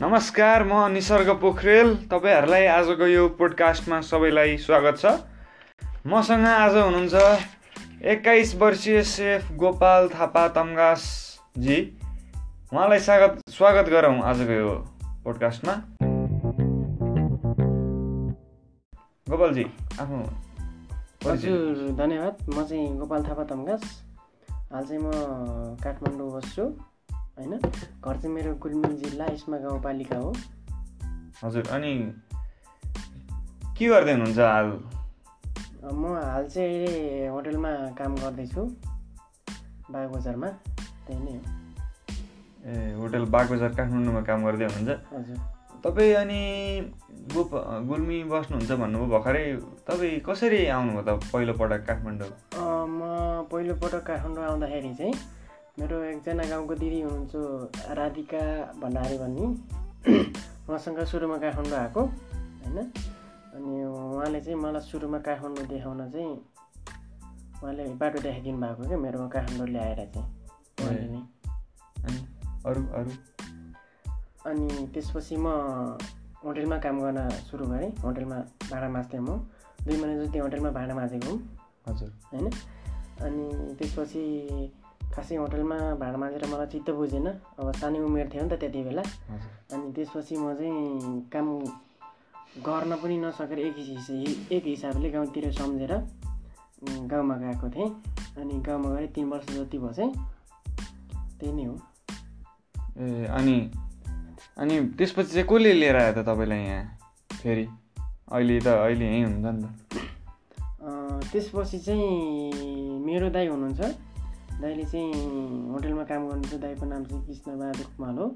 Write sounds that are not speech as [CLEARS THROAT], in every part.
नमस्कार म निसर्ग पोखरेल। तपाईँहरूलाई आजको यो पोडकास्टमा सबैलाई स्वागत छ। मसँग आज हुनुहुन्छ एक्काइस वर्षीय सेफ गोपाल थापा तम्गासजी। उहाँलाई स्वागत स्वागत गरौँ आजको यो पोडकास्टमा गोपालजी आफ्नो हजुर धन्यवाद। म चाहिँ गोपाल थापा तम्गास। हाल चाहिँ म काठमाडौँ बस्छु। होइन? घर चाहिँ मेरो गुल्मी जिल्ला इस्मा गाउँपालिका हो। हजुर अनि के गर्दै हुनुहुन्छ हाल? म हाल चाहिँ अहिले होटलमा काम गर्दैछु बागबजारमा त्यही नै हो। ए होटल बागबजार काठमाडौँमा काम गर्दै हुनुहुन्छ? हजुर। तपाईँ अनि गोप गुल्मी बस्नुहुन्छ भन्नुभयो भर्खरै तपाईँ कसरी आउनुभयो त पहिलोपटक काठमाडौँ? म पहिलोपटक काठमाडौँ आउँदाखेरि चाहिँ मेरो एकजना गाउँको दिदी हुनुहुन्छ राधिका भण्डारी भन्ने। उहाँसँग सुरुमा काठमाडौँ आएको होइन? अनि उहाँले चाहिँ मलाई सुरुमा काठमाडौँ देखाउन चाहिँ उहाँले बाटो देखाइदिनु भएको क्या मेरो काठमाडौँ ल्याएर चाहिँ। उहाँले नै। अनि अरू अरू? अनि त्यसपछि म होटेलमा काम गर्न सुरु गरेँ। होटेलमा भाँडा माझ्थेँ म। दुई महिना जति होटेलमा भाँडा माझेको हुँ। हजुर। होइन? अनि त्यसपछि खासै होटलमा भाँडा माझेर मलाई चित्त बुझेन। अब सानै उमेर थियो नि त त्यति बेला। अनि त्यसपछि म चाहिँ काम गर्न पनि नसकेर एक एक हिसाबले गाउँतिर सम्झेर उम्, गाउँमा गएको थिएँ। अनि गाउँमा गएँ तिन वर्ष जति भयो चाहिँ त्यही नै हो। ए अनि अनि त्यसपछि चाहिँ कसले लिएर आयो त तपाईँलाई यहाँ फेरि? अहिले त अहिले यहीँ हुन्छ नि त। त्यसपछि चाहिँ मेरो दाई हुनुहुन्छ। दाईले चाहिँ होटेलमा काम गर्नुहुन्थ्यो दाईको नाम चाहिँ कृष्णबहादुर कुमाल हो।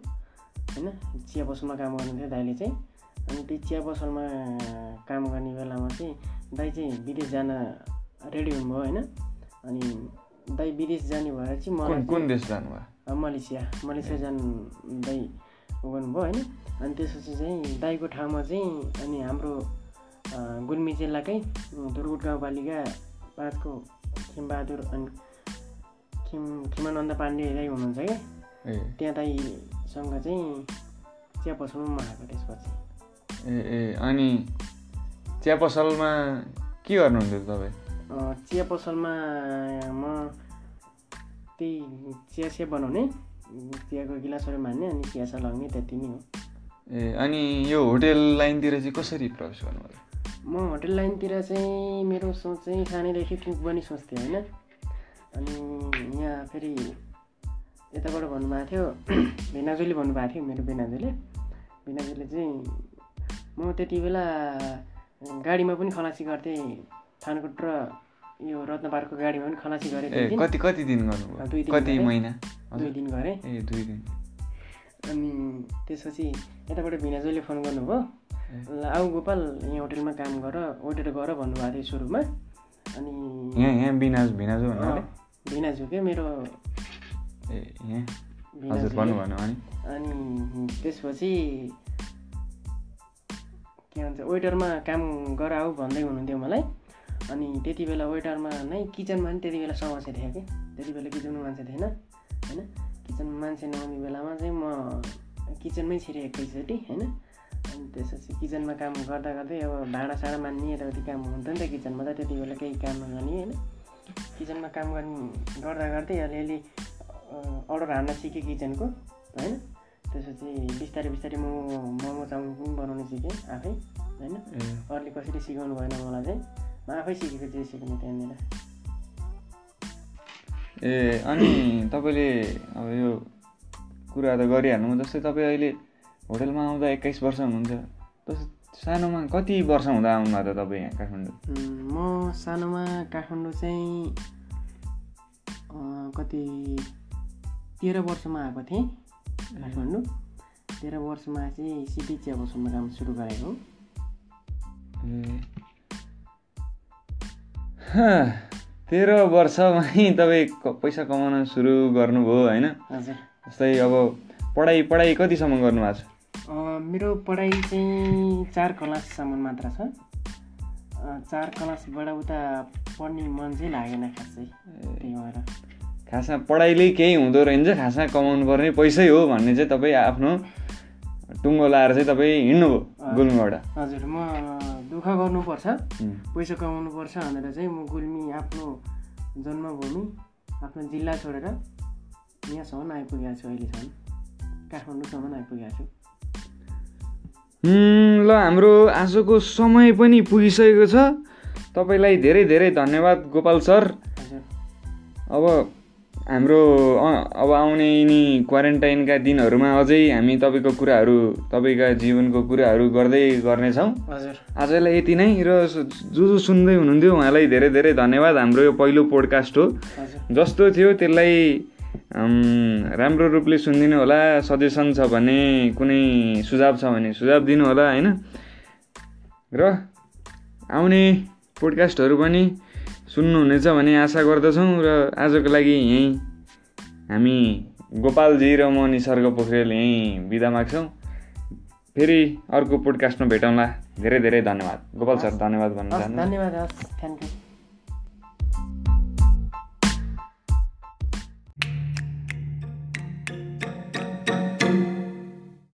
होइन? चिया पसलमा काम गर्नुहुन्थ्यो दाईले चाहिँ। अनि त्यो चिया पसलमा काम गर्ने बेलामा चाहिँ दाई चाहिँ विदेश जान रेडी हुनुभयो होइन? अनि दाई विदेश जाने भएर चाहिँ मलाई कुन देश जानुभयो? मलेसिया। मलेसिया जानु दाई गर्नुभयो होइन? अनि त्यसपछि चाहिँ दाईको ठाउँमा चाहिँ अनि हाम्रो गुल्मी जिल्लाकै दुर्गुट गाउँपालिका पाँचको खिमबहादुर अनि खिम खिमानन्द पाण्डे दाई हुनुहुन्छ क्या? ए। त्यहाँ दाईसँग चाहिँ चिया पसलमा आएको त्यसपछि। ए ए अनि चिया पसलमा के गर्नुहुन्थ्यो तपाईँ? चिया पसलमा म त्यही चिया चिया बनाउने चियाको गिलासहरू मान्ने अनि चिया सा लगाउने त्यति नै हो। ए अनि यो होटेल लाइनतिर चाहिँ कसरी प्रवेश गर्नुभयो? म होटेल लाइनतिर चाहिँ मेरो सोच चाहिँ सानैदेखि कुक पनि सोच्थेँ होइन? अनि फेरि यताबाट भन्नुभएको थियो [CLEARS THROAT] भेनाजुले भन्नुभएको थियो मेरो बेनाजुले बेनाजुले चाहिँ म त्यति बेला गाडीमा पनि खलासी गर्थेँ। थानकोट र यो रत्न पार्कको गाडीमा पनि खलासी गरेँ कति कति दिन गर्नुभयो? कति। महिना? दुई दिन गरेँ। ए दुई दिन अनि त्यसपछि यताबाट भिनाजुले फोन गर्नुभयो ल आऊ गोपाल यहाँ होटेलमा काम गर वेटर गर भन्नुभएको थियो सुरुमा। अनि यहाँ यहाँ बिनाज भिनाजु भन्नाले भिनाजु के मेरो ए हजुर अनि अनि त्यसपछि के भन्छ वेटरमा काम गर आऊ भन्दै हुनुहुन्थ्यो मलाई अनि त्यति बेला वेटरमा नै किचनमा पनि त्यति बेला समस्या थियो कि त्यति बेला किचनमा मान्छे थिएन होइन किचनमा मान्छे नआउने बेलामा चाहिँ म किचनमै छिरेँ एकैचोटि होइन अनि त्यसपछि किचनमा काम गर्दा गर्दै अब भाँडासाँडा मान्ने यताउति काम हुन्थ्यो नि त किचनमा त त्यति बेला केही काम नगर्ने होइन किचनमा काम गर्ने गर्दा गर्दै अलिअलि अर्डर हान्न सिकेँ किचनको होइन? त्यसपछि बिस्तारै बिस्तारै म मोमो चाउमिन पनि बनाउनु सिकेँ आफै होइन? अरूले कसरी सिकाउनु भएन मलाई चाहिँ म आफै सिकेको जे सिक्ने त्यहाँनिर। ए अनि तपाईँले अब यो कुरा त गरिहाल्नु जस्तै तपाईँ अहिले होटेलमा आउँदा एक्काइस वर्ष हुनुहुन्छ। सानोमा कति वर्ष हुँदा आउनुभएको त तपाईँ यहाँ काठमाडौँ? म सानोमा काठमाडौँ चाहिँ कति तेह्र वर्षमा आएको थिएँ काठमाडौँ। तेह्र वर्षमा चाहिँ सिटी चिया बसमा काम सुरु गरेको। तेह्र वर्षमै [LAUGHS] तपाईँ पैसा कमाउन सुरु गर्नुभयो होइन? जस्तै अब पढाइ पढाइ कतिसम्म गर्नुभएको छ? मेरो पढाइ चाहिँ चार क्लाससम्म मात्र छ। चार क्लासबाट उता पढ्ने मन चाहिँ लागेन खासै त्यही भएर। खासमा पढाइले केही हुँदो रहेछ खासमा कमाउनु पर्ने पैसै हो भन्ने चाहिँ तपाईँ आफ्नो टुङ्गो लाएर चाहिँ तपाईँ हिँड्नुभयो गुल्मीबाट। हजुर म दुःख गर्नुपर्छ पैसा कमाउनुपर्छ भनेर चाहिँ म गुल्मी आफ्नो जन्मभूमि आफ्नो जिल्ला छोडेर यहाँसम्म आइपुगेको छु अहिलेसम्म। काठमाडौँसम्म आइपुगेको छु। ल हाम्रो आजको समय पनि पुगिसकेको छ। तपाईँलाई धेरै धेरै धन्यवाद गोपाल सर। अब हाम्रो अब आउने यिनी क्वारेन्टाइनका दिनहरूमा अझै हामी तपाईँको कुराहरू तपाईँका जीवनको कुराहरू गर्दै गर्नेछौँ। हजुर। आजलाई यति नै र जो जो सुन्दै हुनुहुन्थ्यो उहाँलाई धेरै धेरै धन्यवाद। हाम्रो यो पहिलो पोडकास्ट हो। जस्तो थियो त्यसलाई राम्रो रूपले सुनिदिनु होला सजेसन छ भने कुनै सुझाव छ भने सुझाव दिनु होला होइन? र आउने पोडकास्टहरू पनि सुन्नुहुनेछ भन्ने आशा गर्दछौँ र आजको लागि यहीँ हामी गोपालजी र म निसर्ग पोखरेल यहीँ बिदा माग्छौँ। फेरि अर्को पोडकास्टमा भेटौँला। धेरै धेरै धन्यवाद। गोपाल सर धन्यवाद भन्न हस् चाहनु धन्यवाद हस् थ्याङ्क यू।